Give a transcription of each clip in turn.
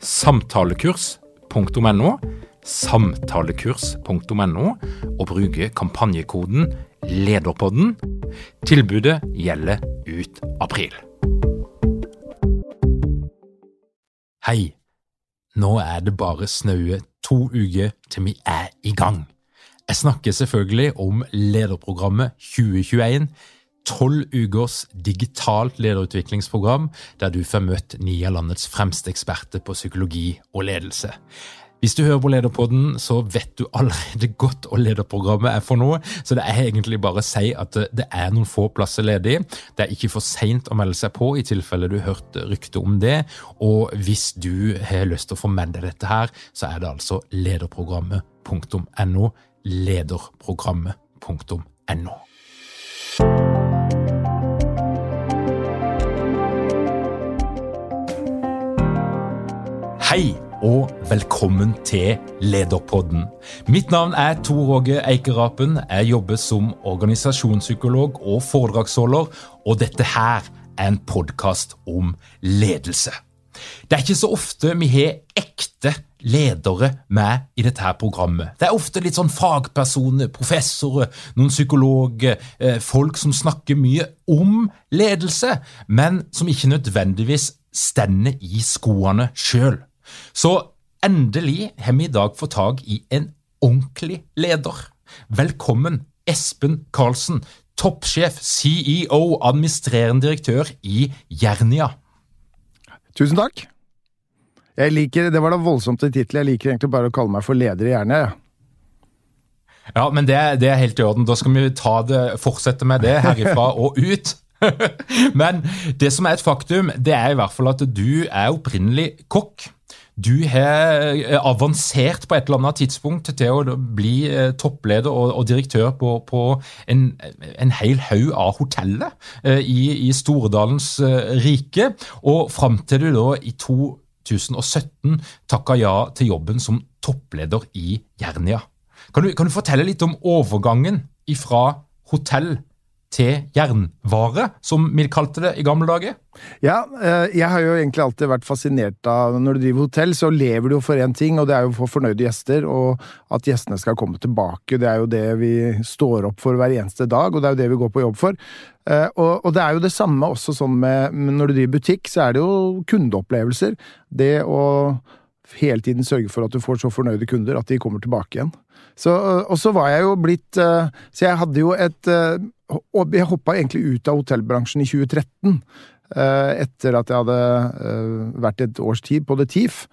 samtalekurs.no, samtalekurs.no, og bruke kampanjekoden LEDERPODDEN. Tilbudet gjelder ut april. Hei, nå er det bare snaue to uker til vi er i gang. Jeg snakker selvfølgelig om lederprogrammet 2021 tolv ukers digitalt lederutviklingsprogram der du får møtt ni av landets fremste eksperter på psykologi og ledelse. Hvis du hører på Lederpodden, så vet du allerede godt hva lederprogrammet er for noe, så det er egentlig bare å si at det er noen få plasser ledig. Det er ikke for seint å melde seg på i tilfelle du hørte hørt rykte om det. Og hvis du har lyst til å få med deg dette her, så er det altså lederprogrammet.no. Lederprogrammet.no. Hei og velkommen til Lederpodden. Mitt navn er Tor Åge Eikerapen. Jeg jobber som organisasjonspsykolog og foredragsholder, og dette her er en podkast om ledelse. Det er ikke så ofte vi har ekte ledere med i dette her programmet. Det er ofte litt sånn fagpersoner, professorer, noen psykologer, eh, folk som snakker mye om ledelse, men som ikke nødvendigvis stender i skoene sjøl. Så endelig har vi i dag fått tak i en ordentlig leder. Velkommen, Espen Karlsen, toppsjef, CEO, administrerende direktør i Jernia. Tusen takk. Jeg liker, Det var da voldsomt i tittel. Jeg liker egentlig bare å kalle meg for leder i Jernia. Ja. Ja, men det, det, er helt i orden. Da skal vi ta det, fortsette med det herifra og ut. men det som er et faktum, det er i hvert fall at du er opprinnelig kokk. Du har eh, avansert på et eller annet tidspunkt til å bli eh, toppleder og, og direktør på, på en, en, hel haug av hoteller eh, i, i Storedalens rike, og fram til du da i 2017 takka ja til jobben som toppleder i Jernia. Kan du, kan du fortelle litt om overgangen fra hotell til jernvare, som vi kalte det i gamle dager? Ja, eh, jeg har jo egentlig alltid vært fascinert av Når du driver hotell, så lever du jo for én ting, og det er jo å fornøyde gjester, og at gjestene skal komme tilbake. Det er jo det vi står opp for hver eneste dag, og det er jo det vi går på jobb for. Eh, og, og det er jo det samme også sånn med Når du driver butikk, så er det jo kundeopplevelser. Det å hele tiden sørge for at du får så fornøyde kunder at de kommer tilbake igjen. Så, og så var jeg jo blitt eh, Så jeg hadde jo et og jeg hoppa egentlig ut av hotellbransjen i 2013. Eh, etter at jeg hadde eh, vært et års tid på The Thief.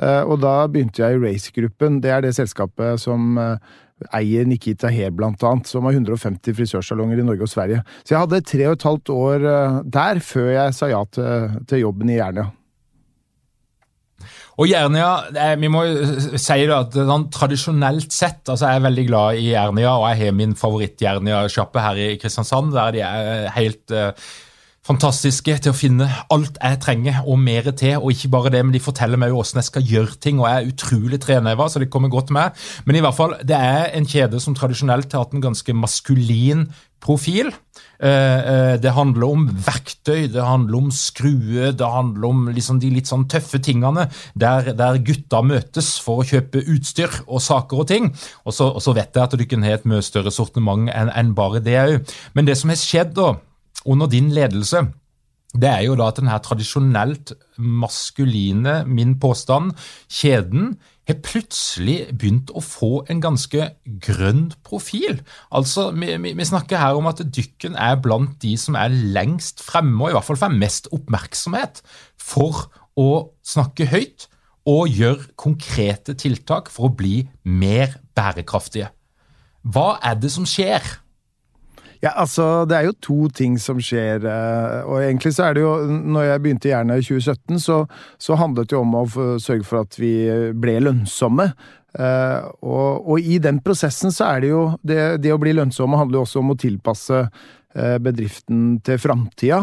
Eh, og da begynte jeg i Race-gruppen. Det er det selskapet som eier Nikita Heer blant annet, som har 150 frisørsalonger i Norge og Sverige. Så jeg hadde tre og et halvt år der før jeg sa ja til, til jobben i Jernia. Og Jernia, vi må si det at sånn, tradisjonelt sett altså Jeg er veldig glad i Jernia, og jeg har min favoritt-Jernia-sjappe her i Kristiansand. Der de er helt uh, fantastiske til å finne alt jeg trenger og mer til. Og ikke bare det, men de forteller meg jo hvordan jeg skal gjøre ting, og jeg er utrolig treneva, så det kommer godt med. Men i hvert fall, det er en kjede som tradisjonelt har hatt en ganske maskulin profil. Eh, eh, det handler om verktøy, det handler om skrue, det handler om liksom de litt sånn tøffe tingene der, der gutta møtes for å kjøpe utstyr og saker og ting. Og så, vet jeg at du kan ha et mye større sortiment enn en bare det òg. Men det som har skjedd da, under din ledelse, det er jo da at den her tradisjonelt maskuline, min påstand, kjeden, har plutselig begynt å få en ganske grønn profil. Altså, vi, vi, snakker her om at dykken er blant de som er lengst fremme, og i hvert fall får mest oppmerksomhet for å snakke høyt og gjøre konkrete tiltak for å bli mer bærekraftige. Hva er det som skjer? Ja, altså, Det er jo to ting som skjer. Eh, og egentlig så er det jo Når jeg begynte i Jernet i 2017, så, så, handlet det jo om å sørge for at vi ble lønnsomme. Uh, og, og, i den prosessen så er det jo Det, det å bli lønnsomme handler jo også om å tilpasse uh, bedriften til framtida.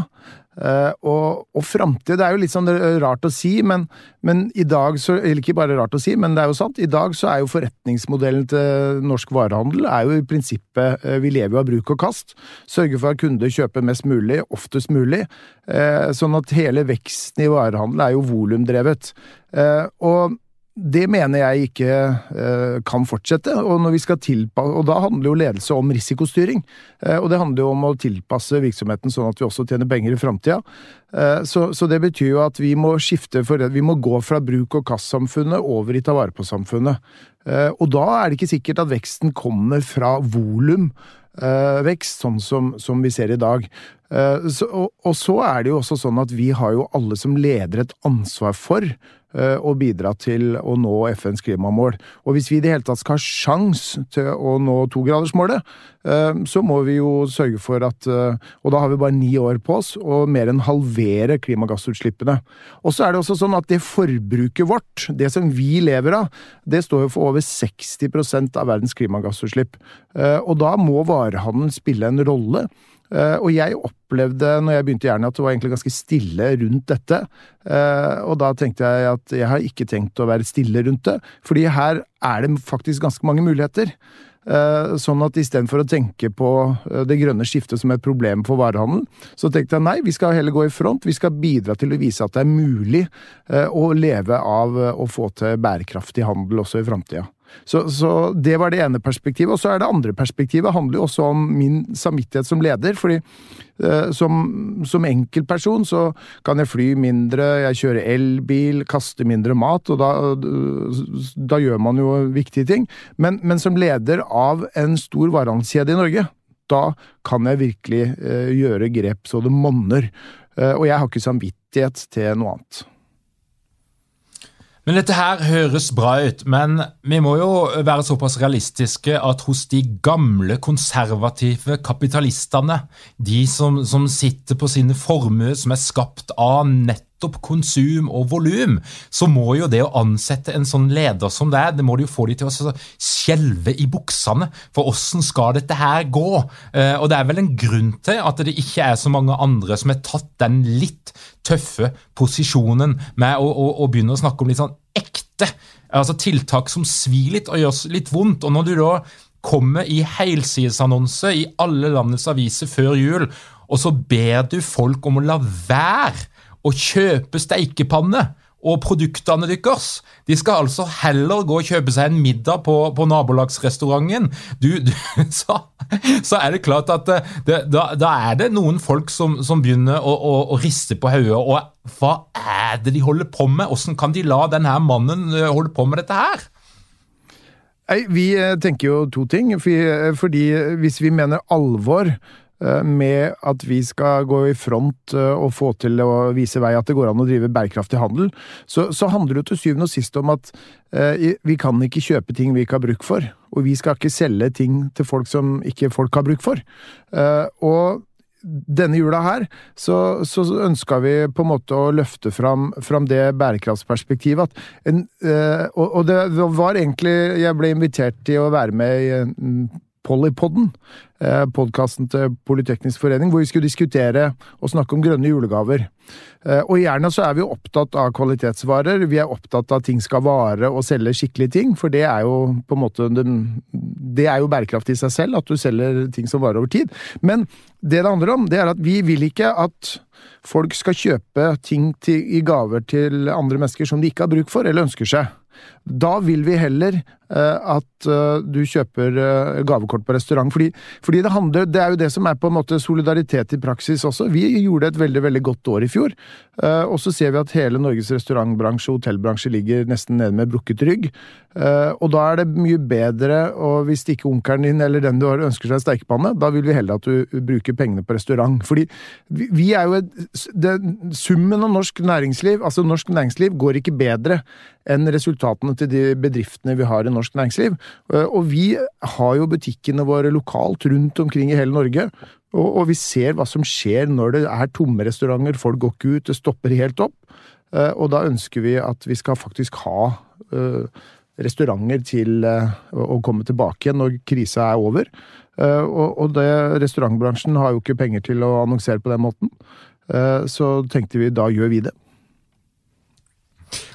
Uh, og, og framtid det er jo litt sånn rart å si, men, men, i dag så Eller ikke bare rart å si, men det er jo sant. I dag så er jo forretningsmodellen til norsk varehandel er jo i prinsippet uh, Vi lever jo av bruk og kast. Sørge for at kunder kjøper mest mulig, oftest mulig. Uh, sånn at hele veksten i varehandel er jo volumdrevet. og det mener jeg ikke eh, kan fortsette. Og, og da handler jo ledelse om risikostyring. Eh, og det handler jo om å tilpasse virksomheten sånn at vi også tjener penger i framtida. Eh, så, så, det betyr jo at vi må skifte for Vi må gå fra bruk- og kastsamfunnet over i ta vare på-samfunnet. Eh, og da er det ikke sikkert at veksten kommer fra volum Eh, vekst, sånn som, som, vi ser i dag. Eh, så, og, og, så er det jo også sånn at vi har jo alle som leder et ansvar for eh, å bidra til å nå FNs klimamål. Og hvis vi i det hele tatt skal ha sjans til å nå togradersmålet, så må vi jo sørge for at Og da har vi bare ni år på oss, og mer enn halvere klimagassutslippene. Og så er det også sånn at det forbruket vårt, det som vi lever av, det står jo for over 60% av verdens klimagassutslipp. Og da må varehandelen spille en rolle. Uh, og jeg opplevde når jeg begynte i Jernia, at det var egentlig ganske stille rundt dette. Uh, og da tenkte jeg at jeg har ikke tenkt å være stille rundt det, fordi her er det faktisk ganske mange muligheter. Uh, sånn at istedenfor å tenke på det grønne skiftet som et problem for varehandelen, så tenkte jeg nei, vi skal heller gå i front. Vi skal bidra til å vise at det er mulig å leve av å få til bærekraftig handel også i framtida. Så, så, det var det ene perspektivet. Og så er det andre perspektivet handler jo også om min samvittighet som leder. fordi eh, som, som enkeltperson så kan jeg fly mindre, jeg kjører elbil, kaster mindre mat, og da, da gjør man jo viktige ting. Men, men som leder av en stor varehandelskjede i Norge, da kan jeg virkelig eh, gjøre grep så det monner. Eh, og jeg har ikke samvittighet til noe annet. Men Dette her høres bra ut, men vi må jo være såpass realistiske at hos de gamle, konservative kapitalistene, de som, som sitter på sine formuer som er skapt av nettopp konsum og volum, så må jo det å ansette en sånn leder som det, det må de jo få de til å skjelve i buksene. For åssen skal dette her gå? Eh, og det er vel en grunn til at det ikke er så mange andre som har tatt den litt tøffe posisjonen med å, å, å begynne å snakke om litt sånn ekte altså tiltak som svir litt og gjør litt vondt. Og når du da kommer i helsidesannonse i alle landets aviser før jul, og så ber du folk om å la være å kjøpe steikepanne og produktene deres. De skal altså heller gå og kjøpe seg en middag på, på nabolagsrestauranten. Du, du, så, så, er det klart at eh, det, da, da, er det noen folk som, som begynner å, å, å, riste på hodet. Og hva er det de holder på med? Hvordan kan de la denne mannen eh, holde på med dette her? Vi eh, tenker jo to ting. Fordi hvis vi mener alvor med at vi skal gå i front eh, og få til å vise vei at det går an å drive bærekraftig handel, så, så handler det til syvende og sist om at eh, vi kan ikke kjøpe ting vi ikke har bruk for. Og vi skal ikke selge ting til folk som ikke folk har bruk for. Eh, og denne jula her, så, så ønska vi på en måte å løfte fram, fram det bærekraftsperspektivet. At en, eh, og, og, det var egentlig Jeg ble invitert til å være med i en Pollypodden, eh, podkasten til Politeknisk forening, hvor vi skulle diskutere og snakke om grønne julegaver. Eh, og gjerne så er vi opptatt av kvalitetsvarer, vi er opptatt av at ting skal vare og selge skikkelige ting, for det er jo på en måte Det er jo bærekraft i seg selv, at du selger ting som varer over tid. Men det det handler om, det er at vi vil ikke at folk skal kjøpe ting til, i gaver til andre mennesker som de ikke har bruk for eller ønsker seg. Da vil vi heller uh, at uh, du kjøper uh, gavekort på restaurant. Fordi, fordi, det handler Det er jo det som er på en måte solidaritet i praksis også. Vi gjorde et veldig veldig godt år i fjor. og så ser vi at hele Norges restaurantbransje og hotellbransje ligger nesten nede med brukket rygg. og da er det mye bedre, og hvis ikke onkelen din eller den du har ønsker seg stekepanne, da vil vi heller at du bruker pengene på restaurant. Fordi vi, vi er jo et, det, Summen av norsk næringsliv, altså norsk næringsliv, går ikke bedre enn resultatene til de bedriftene vi har i norsk næringsliv. Eh, og vi har jo butikkene våre lokalt rundt omkring i hele Norge. Og, vi ser hva som skjer når det er tomme restauranter, folk går ikke ut, det stopper helt opp. Eh, og da ønsker vi at vi skal faktisk ha uh, restauranter til å komme tilbake igjen når krisa er over. Og det, restaurantbransjen har jo ikke penger til å annonsere på den måten. Så tenkte vi da gjør vi det.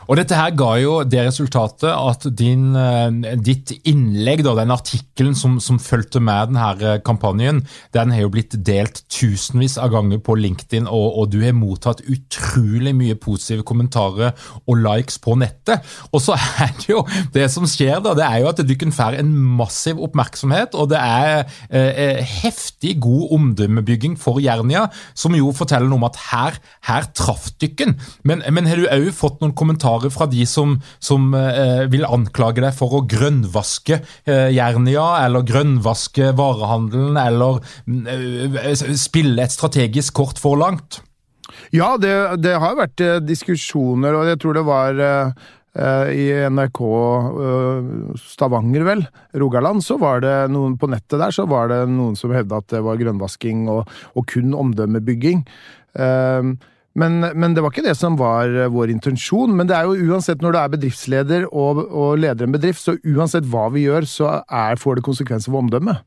Og Dette her ga jo det resultatet at din, eh, ditt innlegg, da, den artikkelen som, som fulgte med denne eh, kampanjen, den har jo blitt delt tusenvis av ganger på LinkedIn, og, og, du har mottatt utrolig mye positive kommentarer og likes på nettet. Og så er det jo det som skjer, da, det er jo at du kan få en massiv oppmerksomhet, og det er eh, eh, heftig god omdømmebygging for Jernia, som jo forteller noe om at her, her traff dykken. Men, men har du òg fått noen kommentarer kommentarer fra de som, som eh, vil anklage deg for å grønnvaske eh, Jernia, eller grønnvaske varehandelen, eller eh, spille et strategisk kort for langt? Ja, det, det har vært eh, diskusjoner, og jeg tror det var eh, i NRK Stavanger, vel, Rogaland, så var det noen på nettet der så var det noen som hevda at det var grønnvasking og, og kun omdømmebygging. Uh, men, men, det var ikke det som var eh, vår intensjon. Men det er jo uansett når du er bedriftsleder og, og leder en bedrift, så uansett hva vi gjør, så er, får det konsekvenser for omdømmet.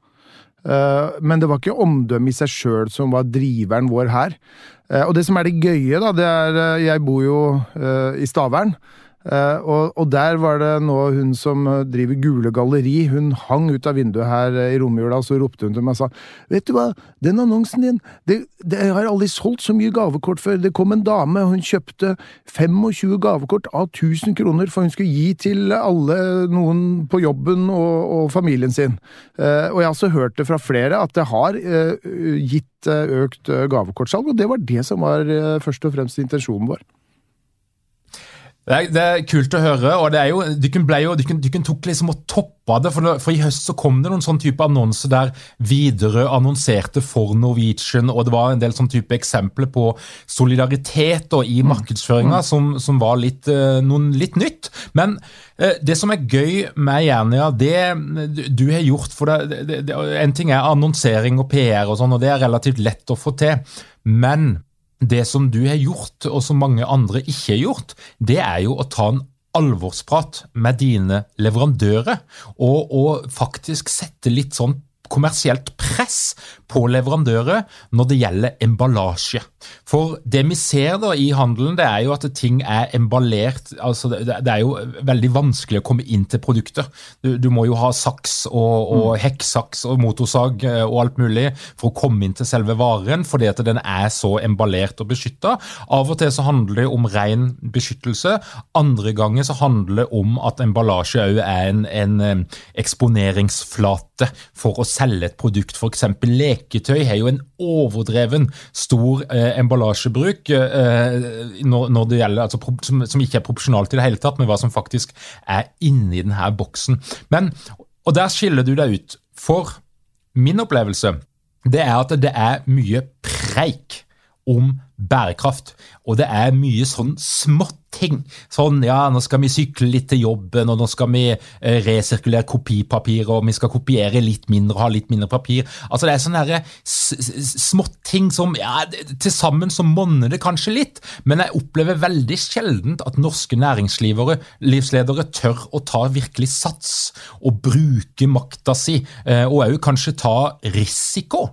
Uh, men det var ikke omdømmet i seg sjøl som var driveren vår her. Uh, og det som er det gøye, da, det er Jeg bor jo uh, i Stavern. Uh, og, og, der var det nå hun som eh, driver Gule Galleri, hun hang ut av vinduet her eh, i romjula, og så ropte hun til meg og sa Vet du hva, den annonsen din, det, det har aldri solgt så mye gavekort før. Det kom en dame, hun kjøpte 25 gavekort av 1000 kroner, for hun skulle gi til alle, noen på jobben og, og familien sin. Uh, og jeg har også hørt det fra flere at det har uh, gitt økt gavekortsalg, og det var det som var først og fremst intensjonen vår. Det er, kult å høre. og det er jo, dykken tok liksom og toppa det. For, for, I høst så kom det noen sånn type annonser der Widerøe annonserte for Norwegian, og det var en del sånn type eksempler på solidaritet og, i mm. markedsføringa mm. som, som, var litt, uh, noen litt nytt. Men uh, det som er gøy med Jernia, det du har gjort for deg En ting er annonsering og PR, og sånn, og det er relativt lett å få til. men det som du har gjort, og som mange andre ikke har gjort, det er jo å ta en alvorsprat med dine leverandører, og, og faktisk sette litt sånn kommersielt press på leverandører når det gjelder emballasje. For det vi ser da i handelen, det er jo at ting er emballert altså Det er jo veldig vanskelig å komme inn til produkter. Du, du må jo ha saks og, og mm. hekksaks og motorsag eh, og alt mulig for å komme inn til selve varen, fordi at den er så emballert og beskytta. Av og til så handler det om ren beskyttelse. Andre ganger så handler det om at emballasje òg er en, en eh, eksponeringsflate for å selge et produkt. F.eks. leketøy har jo en overdreven stor eh, emballasjebruk eh, når, når, det gjelder, altså, som, som, ikke er proporsjonalt i det hele tatt med hva som faktisk er inni denne boksen. Men, og Der skiller du deg ut. For min opplevelse det er at det er mye preik om bærekraft. Og det er mye sånn småting. Sånn ja, nå skal vi sykle litt til jobben, og nå skal vi eh, resirkulere kopipapir, og vi skal kopiere litt mindre og ha litt mindre papir. Altså Det er sånne småting som ja, Til sammen så monner det kanskje litt, men jeg opplever veldig sjeldent at norske næringslivsledere tør å ta virkelig sats og bruke makta si, eh, og òg kanskje ta risiko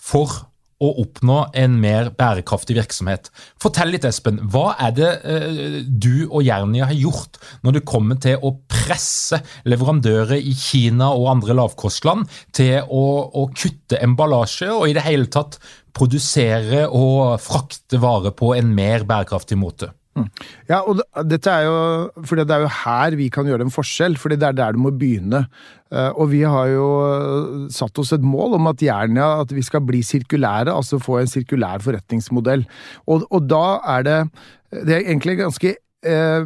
for å oppnå en mer bærekraftig virksomhet. Fortell litt, Espen. Hva er det eh, du og Jernia har gjort når det kommer til å presse leverandører i Kina og andre lavkostland til å, å kutte emballasje, og i det hele tatt produsere og frakte varer på en mer bærekraftig måte? Mm. Ja, og dette er jo fordi det er jo her vi kan gjøre en forskjell, fordi det er der du må begynne. Eh, og vi har jo satt oss et mål om at Jernia at vi skal bli sirkulære, altså få en sirkulær forretningsmodell. Og, og da er det Det er egentlig ganske eh,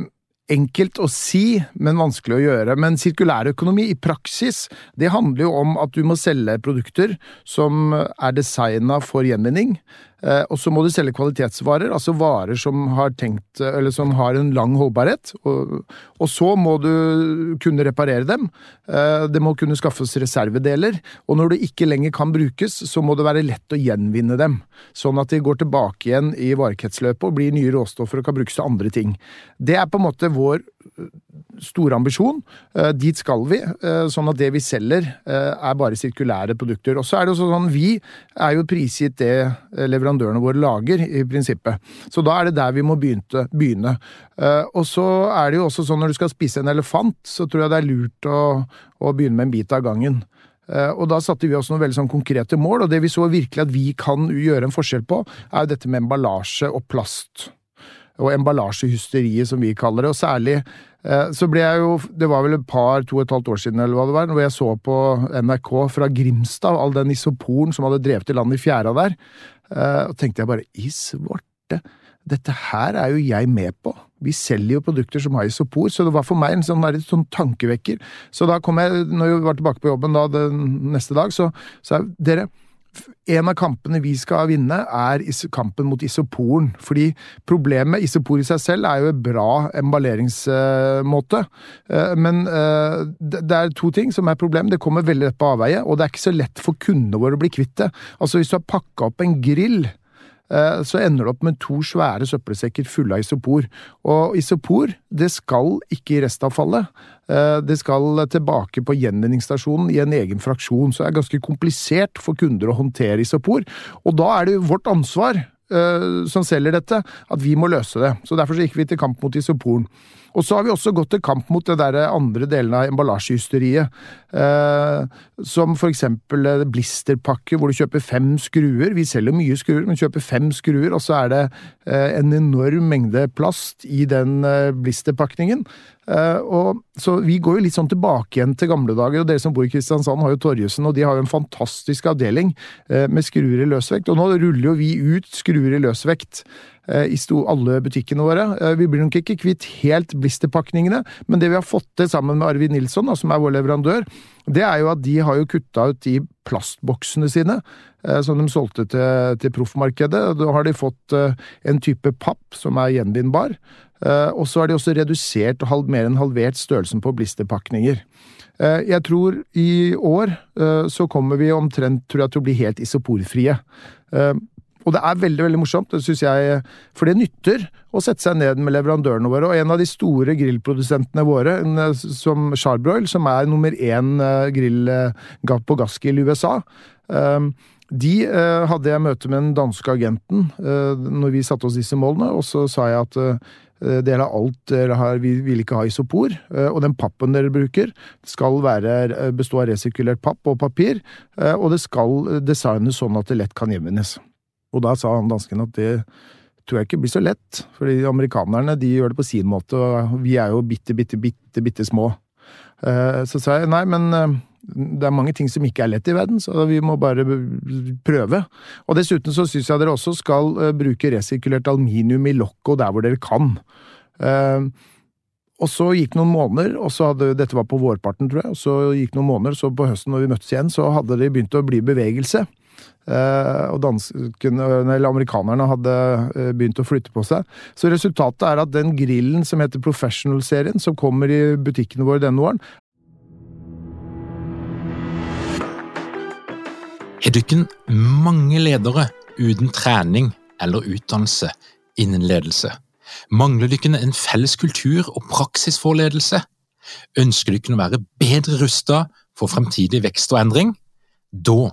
enkelt å si, men vanskelig å gjøre. Men sirkulærøkonomi i praksis, det handler jo om at du må selge produkter som er designa for gjenvinning. Eh, og så må du selge kvalitetsvarer, altså varer som har, tenkt, som har en lang holdbarhet. Og, og, så må du kunne reparere dem. Eh, det må kunne skaffes reservedeler. Og når det ikke lenger kan brukes, så må det være lett å gjenvinne dem. Sånn at de går tilbake igjen i varekretsløpet og blir nye råstoffer og kan brukes til andre ting. Det er på en måte vår store ambisjon. Eh, dit skal vi, eh, sånn at det vi selger eh, er bare sirkulære produkter. Og så er det også sånn, Vi er jo prisgitt det leverandørene våre lager, i prinsippet. Så da er det der vi må begynne. Og så er det jo også sånn når du skal spise en elefant, så tror jeg det er lurt å, å begynne med en bit av gangen. Og da satte vi oss noen veldig sånn konkrete mål, og det vi så virkelig at vi kan gjøre en forskjell på, er jo dette med emballasje og plast og emballasjehysteriet, som vi kaller det. Og særlig eh, så ble jeg jo Det var vel et par, to og et halvt år siden eller hva det var, hvor jeg så på NRK fra Grimstad, all den isoporen som hadde drevet i land i fjæra der. Eh, og tenkte jeg bare Isvorte, dette her er jo jeg med på. Vi selger jo produkter som har isopor, så det var for meg en sånn, en sånn tankevekker. Så da kom jeg, når jeg var tilbake på jobben da, den neste dag, så sa jeg dere en av kampene vi skal vinne, er kampen mot isoporen. Fordi problemet med isopor i seg selv er jo en bra emballeringsmåte. Eh, men eh, det er to ting som er problem. Det kommer veldig lett på avveie, og det er ikke så lett for kundene våre å bli kvitt det. Altså Hvis du har pakka opp en grill så ender du opp med to svære søppelsekker fulle av isopor. Og isopor det skal ikke i restavfallet. Eh, det skal tilbake på gjenvinningsstasjonen i en egen fraksjon, så det er ganske komplisert for kunder å håndtere isopor. Og da er det vårt ansvar uh, som selger dette, at vi må løse det. Så Derfor så gikk vi til kamp mot isoporen. Og så har vi også gått til kamp mot det der andre delen av emballasjehysteriet. Uh, som for eksempel blisterpakke hvor du kjøper fem skruer. Vi selger mye skruer, men kjøper fem skruer, og så er det uh, en enorm mengde plast i den blisterpakningen. Uh, og, så vi går jo litt sånn tilbake igjen til gamle dager, og dere som bor i Kristiansand har jo Torjussen, og de har jo en fantastisk avdeling uh, med skruer i løsvekt. Og nå ruller jo vi ut skruer i løsvekt i alle butikkene våre. vi blir nok ikke kvitt helt blisterpakningene, men det vi har fått til sammen med Arvid Nilsson, som er vår leverandør, det er jo at de har jo kutta ut de plastboksene sine som de solgte til, til proffmarkedet. Da har de fått en type papp som er gjenvinnbar. Eh, og så har de også redusert og mer enn halvert størrelsen på blisterpakninger. Eh, jeg tror i år eh, så kommer vi omtrent tror jeg, til å bli helt isoporfrie. Og det er veldig veldig morsomt, det synes jeg, for det nytter å sette seg ned med leverandørene våre. Og en av de store grillprodusentene våre, som Charbroil, som er nummer én grill på gassgrill i USA, de hadde jeg møte med den danske agenten når vi satte oss disse målene, og så sa jeg at Eh, del av alt dere har, vi vil ikke ha isopor. Eh, og den pappen dere bruker, skal være, eh, bestå av resirkulert papp og papir. Og det skal designes sånn at det lett kan gjenvinnes. Og da sa han dansken at det tror jeg ikke blir så lett. fordi amerikanerne de gjør det på sin måte, og vi er jo bitte, bitte, bitte, bitte små. Så sa jeg nei, men det er mange ting som ikke er lett i verden, så vi må bare prøve. Og dessuten så syns jeg dere også skal uh, bruke resirkulert aluminium i lokket der hvor dere kan. Og så gikk noen måneder, og så hadde, dette var på vårparten, tror jeg, og så gikk noen måneder, så på høsten når vi møttes igjen, så hadde det begynt å bli bevegelse. Uh, og danskene, eller amerikanerne hadde begynt å flytte på seg. Så resultatet er at den grillen som heter Professional-serien, som kommer i butikkene våre denne våren, Er dykken mange ledere uten trening eller utdannelse innen ledelse? Mangler dykken en felles kultur og praksis for ledelse? Ønsker dykken å være bedre rustet for fremtidig vekst og endring? Da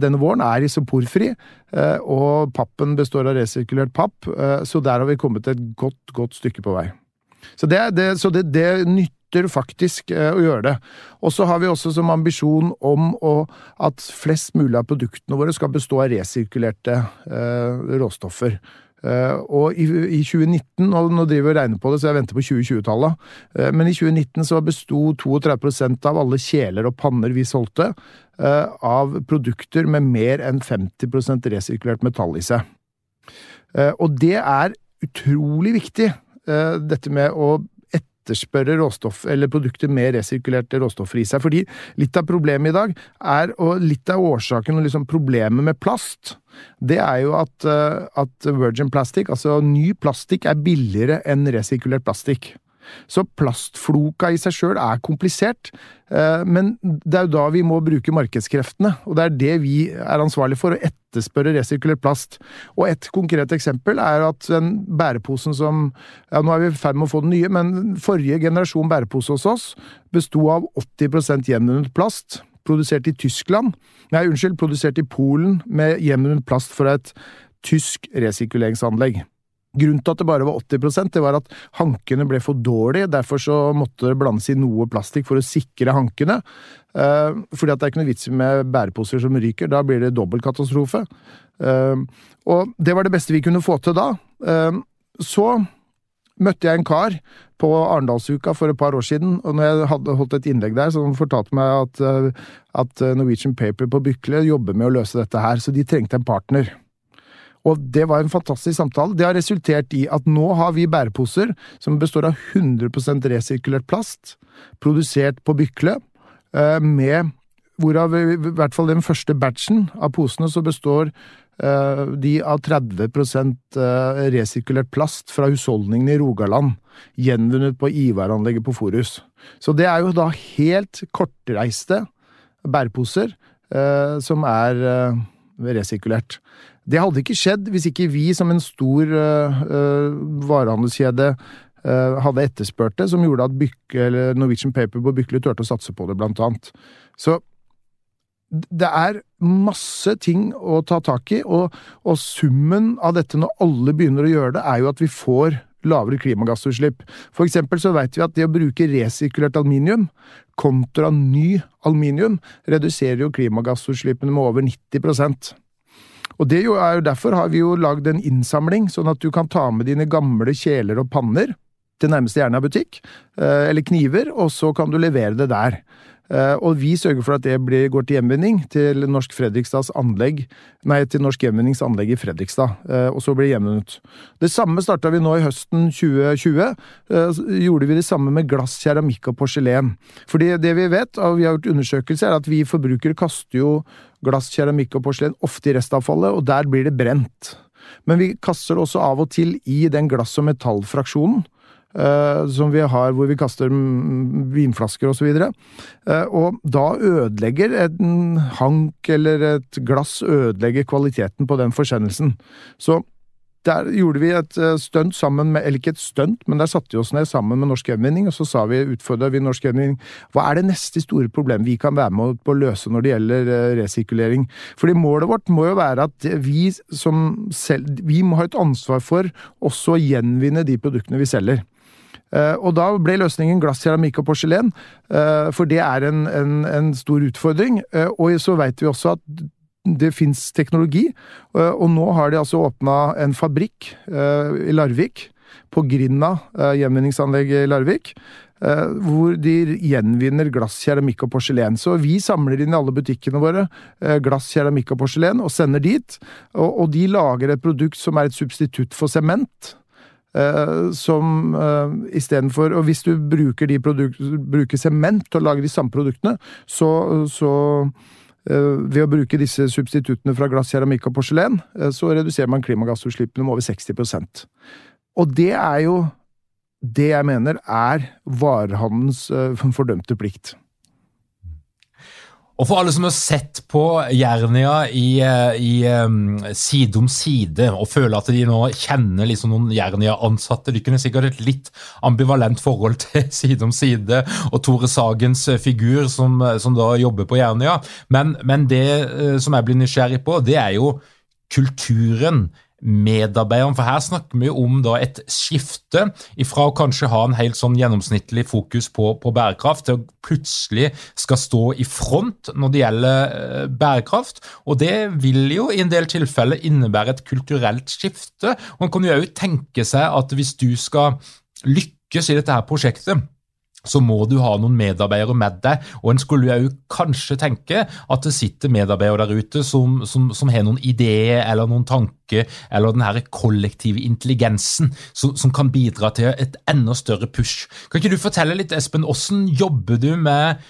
denne våren er isoporfri, eh, og pappen består av resirkulert papp, eh, så der har vi kommet et godt, godt stykke på vei. Så det, det, så det, det nytter faktisk eh, å gjøre det. Og så har vi også som ambisjon om å, at flest mulig av produktene våre skal bestå av resirkulerte råstoffer. Uh, og i, i, 2019, og nå driver vi og regner på det, så jeg venter på 2020-tallet, uh, men i 2019 så besto 32% av alle kjeler og panner vi solgte, av produkter med mer enn 50% resirkulert metall i seg. og det er utrolig viktig, dette med å etterspørre råstoff, eller produkter med resirkulerte råstoffer i seg. Fordi litt av problemet i dag er, og litt av årsaken og liksom problemet med plast, det er jo at, eh, at virgin plastic, altså ny plastikk, er billigere enn resirkulert plastikk. Så plastfloka i seg sjøl er komplisert, eh, men det er jo da vi må bruke markedskreftene, og det er det vi er ansvarlig for, å etterspørre resirkulert plast. Og et konkret eksempel er at den bæreposen som ja, Nå er vi i ferd med å få den nye, men forrige generasjon bærepose hos oss besto av 80% gjenvunnet plast, produsert i Tyskland Nei, unnskyld, produsert i Polen med gjenvunnet plast fra et tysk resirkuleringsanlegg. Grunnen til at det bare var 80% det var at hankene ble for dårlige. Derfor så måtte det blandes i noe plastikk for å sikre hankene. Eh, fordi at det er ikke noe vits med bæreposer som ryker. Da blir det dobbeltkatastrofe. Eh, og det var det beste vi kunne få til da. Eh, så møtte jeg en kar på Arendalsuka for et par år siden, og når jeg hadde holdt et innlegg der, så fortalte meg at, at Norwegian Paper på Bykle jobber med å løse dette her, så de trengte en partner. Og det var en fantastisk samtale. Det har resultert i at nå har vi bæreposer som består av 100% resirkulert plast, produsert på Bykle, eh, med hvorav i hvert fall den første batchen av posene så består eh, de av 30 eh, resirkulert plast fra husholdningene i Rogaland, gjenvunnet på Ivar-anlegget på Forus. Så det er jo da helt kortreiste bæreposer som er resirkulert. Det hadde ikke skjedd hvis ikke vi som en stor uh, varehandelskjede uh, hadde etterspurt det, som gjorde at Bykke, Norwegian Paper på Bykle turte å satse på det, blant annet. Så det er masse ting å ta tak i, og, og, summen av dette når alle begynner å gjøre det, er jo at vi får lavere klimagassutslipp. For eksempel så vet vi at det å bruke resirkulert aluminium kontra ny aluminium reduserer jo klimagassutslippene med over 90 og det er jo derfor har vi jo lagd en innsamling, sånn at du kan ta med dine gamle kjeler og panner til nærmeste Jernia-butikk, eh, eller kniver, og så kan du levere det der. Eh, og vi sørger for at det blir, går til gjenvinning til Norsk Fredrikstads anlegg, nei, til Norsk Gjenvinnings anlegg i Fredrikstad, eh, og så blir det gjenvunnet. Det samme starta vi nå i høsten 2020. Eh, gjorde vi det samme med glass, keramikk og porselen. Fordi det vi vet, og vi har gjort undersøkelser, er at vi forbrukere kaster jo glass, keramikk og porselen ofte i restavfallet, og der blir det brent. Men vi kaster det også av og til i den glass- og metallfraksjonen. Uh, som vi har hvor vi kaster vinflasker osv. Og, uh, og da ødelegger en hank eller et glass ødelegger kvaliteten på den forsendelsen. Så der gjorde vi et uh, stunt sammen med Eller ikke et stunt, men der satte vi oss ned sammen med Norsk Gjenvinning, og så sa vi, utfordra vi Norsk Gjenvinning hva er det neste store problemet vi kan være med på å løse når det gjelder resirkulering. Fordi målet vårt må jo være at vi som selv Vi må ha et ansvar for også å gjenvinne de produktene vi selger. Eh, og da ble løsningen glass, keramikk og porselen, eh, for det er en, en, en stor utfordring. Eh, og så veit vi også at det fins teknologi, og nå har de altså åpna en fabrikk i Larvik, på Grinda gjenvinningsanlegg i Larvik, hvor de gjenvinner glass, keramikk og porselen. Så vi samler inn i alle butikkene våre glass, keramikk og porselen og sender dit. Og, de lager et produkt som er et substitutt for sement. Uh, som uh, istedenfor Og hvis du bruker, sement til å lage de samme produktene, så, så ved å bruke disse substituttene fra glass, keramikk og porselen, uh, så reduserer man klimagassutslippene med over 60% Og det er jo det jeg mener er varehandelens fordømte plikt. Og for alle som har sett på Jernia i, eh, i um, Side om side, og føler at de nå kjenner liksom noen Jernia-ansatte De kunne sikkert et litt ambivalent forhold til Side om side og Tore Sagens eh, figur, som, som da jobber på Jernia. Men, men det uh, som jeg blir nysgjerrig på, det er jo kulturen medarbeideren. For her snakker vi om da et skifte ifra å kanskje ha en helt sånn gjennomsnittlig fokus på, på, bærekraft, til å plutselig skal stå i front når det gjelder eh, bærekraft. Og det vil jo i en del tilfeller innebære et kulturelt skifte. Og Man kan jo òg tenke seg at hvis du skal lykkes i dette her prosjektet, så må du ha noen medarbeidere med deg. Og en skulle jo kanskje tenke at det sitter medarbeidere der ute som, som, som har noen ideer eller noen tanker, eller den her kollektive intelligensen som, som, kan bidra til et enda større push. Kan ikke du fortelle litt, Espen, hvordan jobber du med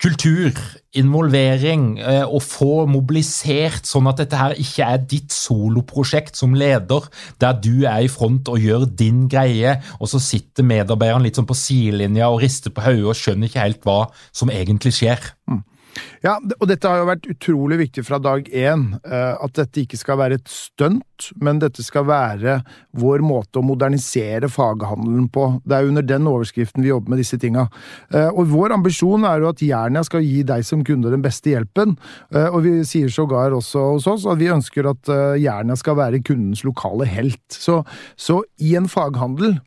kultur, involvering, å og få mobilisert sånn at dette her ikke er ditt soloprosjekt som leder, der du er i front og gjør din greie, og så sitter medarbeideren litt sånn på sidelinja og rister på hodet og skjønner ikke helt hva som egentlig skjer. Mm. Ja, og dette har jo vært utrolig viktig fra dag én. Eh, at dette ikke skal være et stunt, men dette skal være vår måte å modernisere faghandelen på. Det er under den overskriften vi jobber med disse tinga. Eh, og vår ambisjon er jo at Jernia skal gi deg som kunde den beste hjelpen. Eh, og vi sier sågar også hos oss at vi ønsker at Jernia skal være kundens lokale helt. Så, så i en faghandel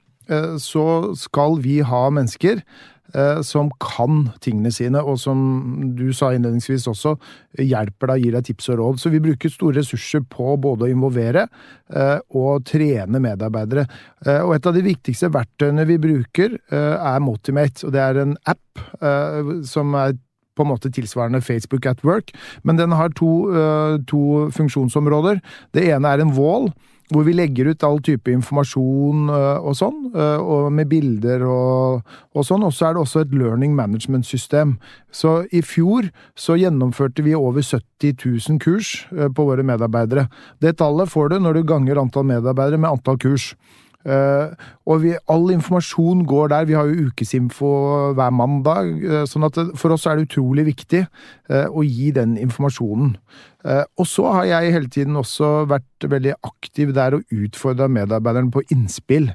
så skal vi ha mennesker som kan tingene sine, og som du sa innledningsvis også, hjelper deg, gir deg tips og råd. Så vi bruker store ressurser på både å involvere eh, og trene medarbeidere. Eh, og et av de viktigste verktøyene vi bruker, er Motimate, og det er en app som er på en måte tilsvarende Facebook at work, men den har to, to funksjonsområder. Det ene er en wall hvor vi legger ut all type informasjon øh, og sånn, øh, og med bilder og, og sånn. Og så er det også et learning management-system. Så i fjor så gjennomførte vi over 70 000 kurs øh, på våre medarbeidere. Det tallet får du når du ganger antall medarbeidere med antall kurs. Uh, og vi, all informasjon går der. Vi har jo ukesinfo hver mandag. Uh, sånn at for oss er det utrolig viktig uh, å gi den informasjonen. og så har jeg hele tiden også vært veldig aktiv der og utfordra medarbeideren på innspill.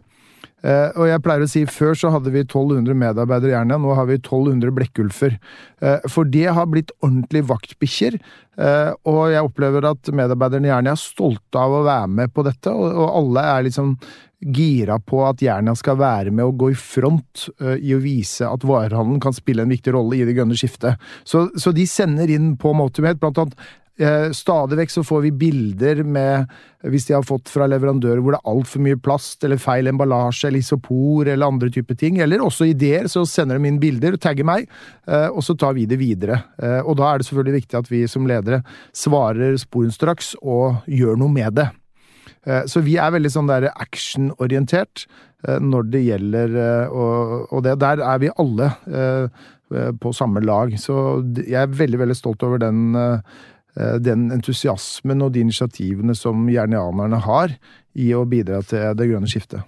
Uh, og jeg pleier å si Før så hadde vi 1200 medarbeidere i Jernia, nå har vi 1200 blekkulfer. Uh, for det har blitt ordentlig vaktbikkjer. Uh, og jeg opplever at medarbeiderne i Jernia er stolte av å være med på dette, og, og alle er liksom gira på at Jernia skal være med og gå i front i å vise at varehandelen kan spille en viktig rolle i det grønne skiftet. Så, så de sender inn på Motimate blant annet Eh, stadig vekk så får vi bilder med Hvis de har fått fra leverandører hvor det er altfor mye plast eller feil emballasje eller isopor eller andre typer ting, eller også ideer, så sender de inn bilder og tagger meg, eh, og så tar vi det videre. Og da er det selvfølgelig viktig at vi som ledere svarer sporenstraks og gjør noe med det. Så vi er veldig sånn der actionorientert når det gjelder Og det der er vi alle på samme lag. Så jeg er veldig, veldig stolt over den Eh, den entusiasmen og de initiativene som jernianerne har i å bidra til det grønne skiftet.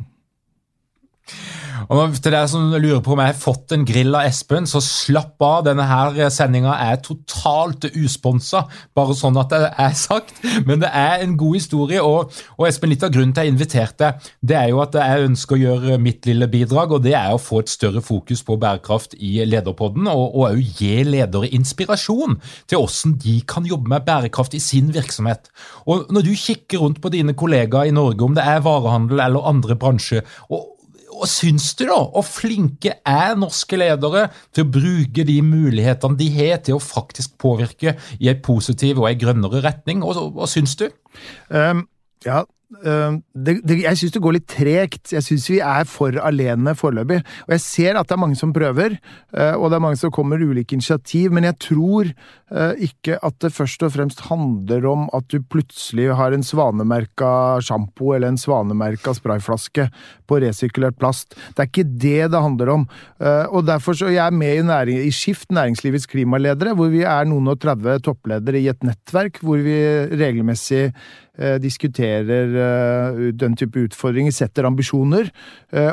Og til dere som lurer på om jeg har fått en grill av Espen, så slapp av. Denne her sendinga er totalt usponsa, bare sånn at det er sagt. Men det er en god historie. Og, og Espen, litt av grunnen til jeg inviterte, det er jo at jeg ønsker å gjøre mitt lille bidrag, og det er å få et større fokus på bærekraft i Lederpodden, og òg gi ledere inspirasjon til hvordan de kan jobbe med bærekraft i sin virksomhet. Og når du kikker rundt på dine kollegaer i Norge, om det er varehandel eller andre bransjer, og hva syns du, da? Og flinke er norske ledere til å bruke de mulighetene de har til å faktisk påvirke i en positiv og en grønnere retning? Hva syns du? Um, ja, det, det, jeg syns det går litt tregt. Jeg syns vi er for alene foreløpig. Og jeg ser at det er mange som prøver, eh, og det er mange som kommer ulike initiativ, men jeg tror eh, ikke at det først og fremst handler om at du plutselig har en svanemerka sjampo eller en svanemerka sprayflaske på resirkulert plast. Det er ikke det det handler om. Eh, og derfor så jeg er med i, næring, i Skift, næringslivets klimaledere, hvor vi er noen og 30 toppledere i et nettverk hvor vi regelmessig diskuterer den type utfordringer, setter ambisjoner.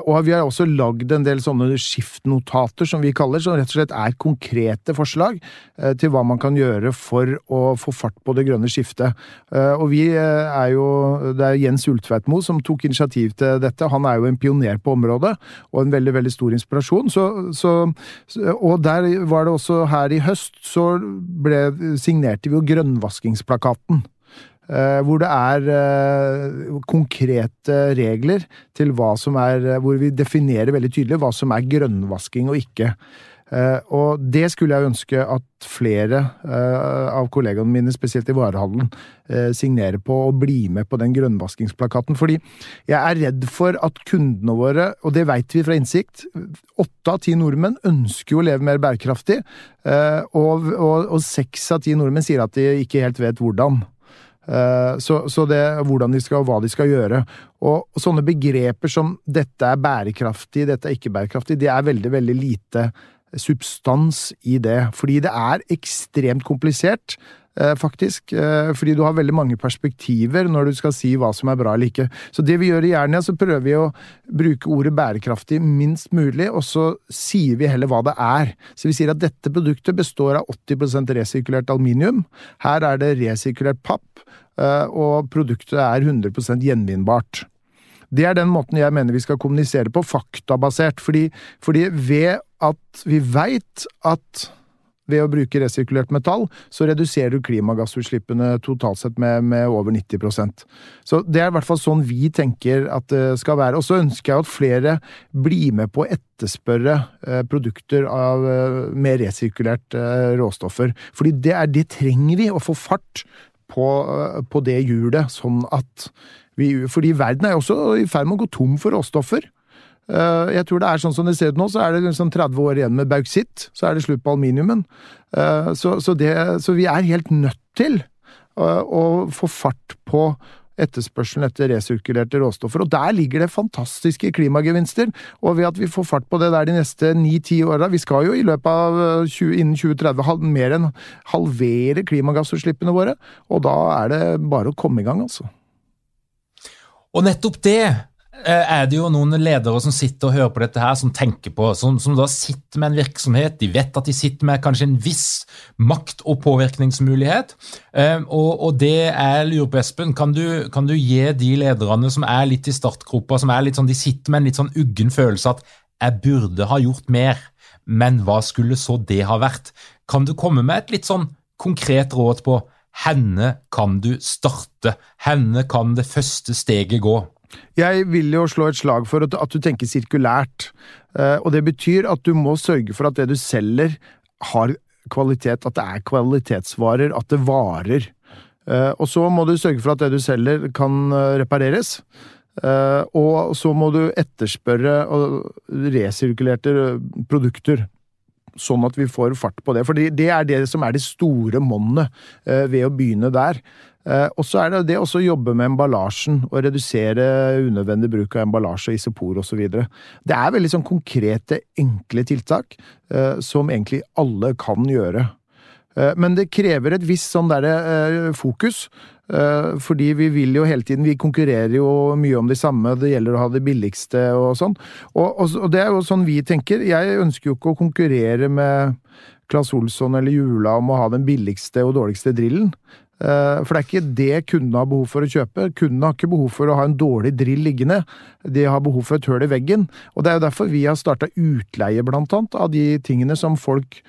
Og vi har også lagd en del sånne skiftnotater, som vi kaller, som rett og slett er konkrete forslag til hva man kan gjøre for å få fart på det grønne skiftet. Og vi er jo Det er Jens Ultveitmo som tok initiativ til dette. Han er jo en pioner på området, og en veldig, veldig stor inspirasjon. Så, så, og der var det også her i høst, så ble, signerte vi jo grønnvaskingsplakaten. Uh, hvor det er uh, konkrete regler til hva som er Hvor vi definerer veldig tydelig hva som er grønnvasking og ikke. Og det skulle jeg ønske at flere av kollegaene mine, spesielt i varehandelen, signerer på og blir med på den grønnvaskingsplakaten. Fordi jeg er redd for at kundene våre, og det vet vi fra innsikt, åtte av ti nordmenn ønsker jo å leve mer bærekraftig, og seks av ti nordmenn sier at de ikke helt vet hvordan. Eh, så, så, det hvordan de skal, og hva de skal gjøre. Og, og, sånne begreper som 'dette er bærekraftig', 'dette er ikke bærekraftig', det er veldig, veldig lite substans i det. Fordi det er ekstremt komplisert. Eh, faktisk, eh, fordi du har veldig mange perspektiver når du skal si hva som er bra eller ikke. Så det vi gjør i Jernia, så prøver vi å bruke ordet bærekraftig minst mulig, og så sier vi heller hva det er. Så vi sier at dette produktet består av 80% resirkulert aluminium. Her er det resirkulert papp, eh, og produktet er 100% gjenvinnbart. Det er den måten jeg mener vi skal kommunisere på, faktabasert. Fordi, fordi ved at vi veit at ved å bruke resirkulert metall, så reduserer du klimagassutslippene totalt sett med, med, over 90% Så det er i hvert fall sånn vi tenker at det skal være. Og så ønsker jeg at flere blir med på å etterspørre eh, produkter av, eh, med resirkulert eh, råstoffer. Fordi det, er, det trenger vi, å få fart på, på det hjulet, sånn at vi Fordi verden er jo også i ferd med å gå tom for råstoffer. Eh, jeg tror det er sånn som det ser ut nå, så er det liksom 30 år igjen med bauksitt. Så er det slutt på aluminiumen. Eh, så, så, det, så vi er helt nødt til eh, å få fart på etterspørselen etter resirkulerte råstoffer. Og der ligger det fantastiske klimagevinster. Og ved at vi får fart på det der de neste ni-ti åra Vi skal jo i løpet av 20, innen 2030 mer enn halvere klimagassutslippene våre. Og da er det bare å komme i gang, altså. Og nettopp det er det jo noen ledere som sitter og hører på dette her, som tenker på, som, som, da sitter med en virksomhet. De vet at de sitter med kanskje en viss makt- og påvirkningsmulighet. Eh, og, og det jeg lurer på, Espen, kan du, kan du, gi de lederne som er litt i startgropa, som er litt sånn, de sitter med en litt sånn uggen følelse at jeg burde ha gjort mer, men hva skulle så det ha vært? Kan du komme med et litt sånn konkret råd på henne kan du starte, henne kan det første steget gå? Jeg vil jo slå et slag for at du tenker sirkulært. Eh, og det betyr at du må sørge for at det du selger, har kvalitet. At det er kvalitetsvarer, at det varer. Eh, og så må du sørge for at det du selger, kan eh, repareres. Og så må du etterspørre resirkulerte produkter sånn at vi får fart på det. For det er det som er det store monnet ved å begynne der. Eh, og så er det det å jobbe med emballasjen og redusere unødvendig bruk av emballasje, isopor osv. Det er veldig sånn konkrete, enkle tiltak eh, som egentlig alle kan gjøre. Eh, men det krever et visst sånn derre fokus. Fordi vi vil jo hele tiden Vi konkurrerer jo mye om de samme, det gjelder å ha det billigste og sånn. Og, og, det er jo sånn vi tenker. Jeg ønsker jo ikke å konkurrere med Claes Olsson eller Jula om å ha den billigste og dårligste drillen. Eh, for det er ikke det kundene har behov for å kjøpe. Kundene har ikke behov for å ha en dårlig drill liggende, de har behov for et høl i veggen. Og det er jo derfor vi har starta utleie, blant annet, av de tingene som folk eh,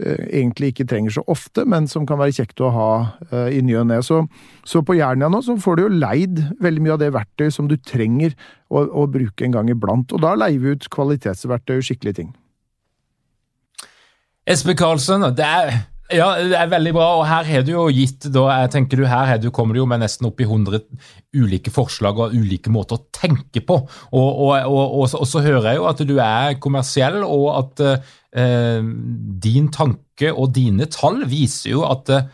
egentlig ikke trenger så ofte, men som kan være kjekt å ha uh, i ny og ne. Så, så, på Jernia nå så får du jo leid veldig mye av det verktøyet som du trenger å, å bruke en gang iblant. Og da leier vi ut kvalitetsverktøy og skikkelige ting. Espen Karlsen, det er ja, det er veldig bra. Og her har du jo gitt da, jeg tenker du, her du, kommer du jo med nesten opp i 100 ulike forslag og ulike måter å tenke på. Og, og, og, og så hører jeg jo at du er kommersiell, og at eh, din tanke og dine tall viser jo at eh,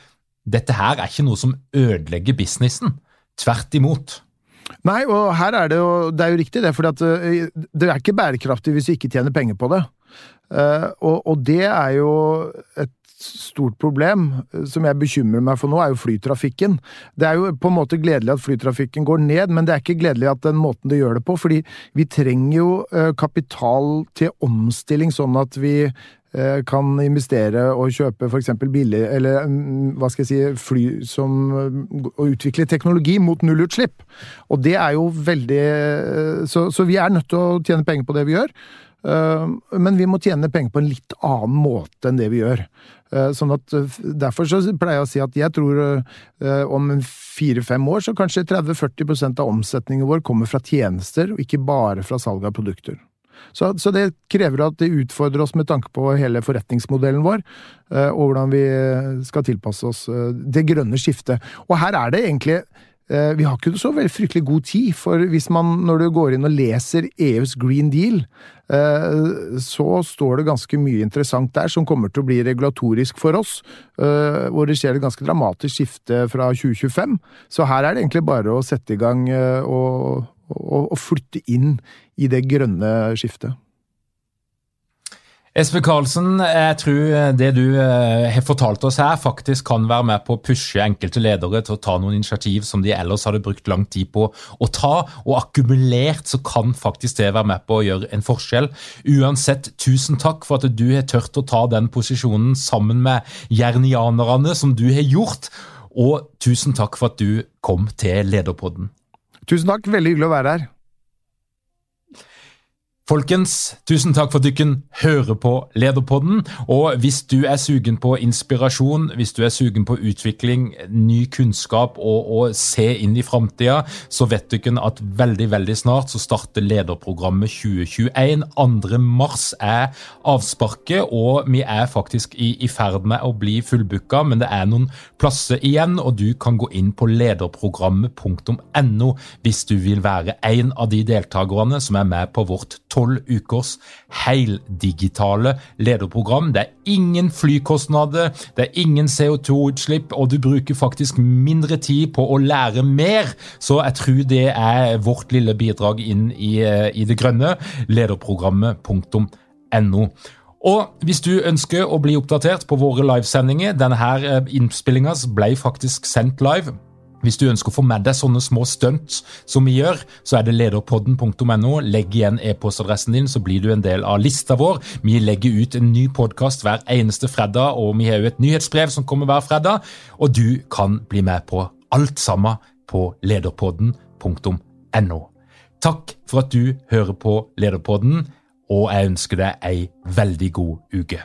dette her er ikke noe som ødelegger businessen. Tvert imot. Nei, og her er det jo Det er jo riktig, det. For eh, det er ikke bærekraftig hvis vi ikke tjener penger på det. Uh, og, og, det er jo et stort problem eh, som jeg bekymrer meg for nå, er jo flytrafikken. Det er jo på en måte gledelig at flytrafikken går ned, men det er ikke gledelig at den måten det gjør det på. fordi vi trenger jo eh, kapital til omstilling, sånn at vi eh, kan investere og kjøpe f.eks. billig, eller mm, hva skal jeg si, fly som Og utvikle teknologi mot nullutslipp. Og det er jo veldig så, så vi er nødt til å tjene penger på det vi gjør. Men vi må tjene penger på en litt annen måte enn det vi gjør. Eh, sånn at eh, Derfor så pleier jeg å si at jeg tror om fire-fem år så kanskje 30-40% av omsetningen vår kommer fra tjenester, og ikke bare fra salg av produkter. Så, så, det krever at det utfordrer oss med tanke på hele forretningsmodellen vår, og hvordan vi skal tilpasse oss det grønne skiftet. Og her er det egentlig Eh, vi har ikke så veldig fryktelig god tid, for hvis man, når du går inn og leser EUs Green Deal, eh, så står det ganske mye interessant der som kommer til å bli regulatorisk for oss, eh, hvor det skjer et ganske dramatisk skifte fra 2025. Så her er det egentlig bare å sette i gang og, og, og flytte inn i det grønne skiftet. Espen Karlsen, jeg tror det du eh, har fortalt oss her, faktisk kan være med på å pushe enkelte ledere til å ta noen initiativ som de ellers hadde brukt lang tid på å ta. Og akkumulert så kan faktisk det være med på å gjøre en forskjell. Uansett, tusen takk for at du har tørt å ta den posisjonen sammen med jernianerne som du har gjort. Og tusen takk for at du kom til Lederpodden. Tusen takk, veldig hyggelig å være her. Folkens, tusen takk for at dere hører på Lederpodden. Og hvis du er sugen på inspirasjon, hvis du er sugen på utvikling, ny kunnskap og å se inn i framtida, så vet dere at veldig veldig snart så starter lederprogrammet 2021. 2. mars er avsparket, og vi er faktisk i, i ferd med å bli fullbooka, men det er noen plasser igjen, og du kan gå inn på lederprogrammet.no hvis du vil være en av de deltakerne som er med på vårt tolv ukers heldigitale lederprogram. Det er ingen flykostnader, det er ingen CO2-utslipp, og du bruker faktisk mindre tid på å lære mer. Så jeg tror det er vårt lille bidrag inn i, eh, i det grønne. Lederprogrammet.no. Og hvis du ønsker å bli oppdatert på våre livesendinger Denne eh, innspillinga ble faktisk sendt live hvis du ønsker å få med deg sånne små stunt som vi gjør, så er det lederpodden.no. Legg igjen e-postadressen din, så blir du en del av lista vår. Vi legger ut en ny podkast hver eneste fredag, og vi har jo et nyhetsbrev som kommer hver fredag. Og du kan bli med på alt sammen på lederpodden.no. Takk for at du hører på Lederpodden, og jeg ønsker deg ei veldig god uke.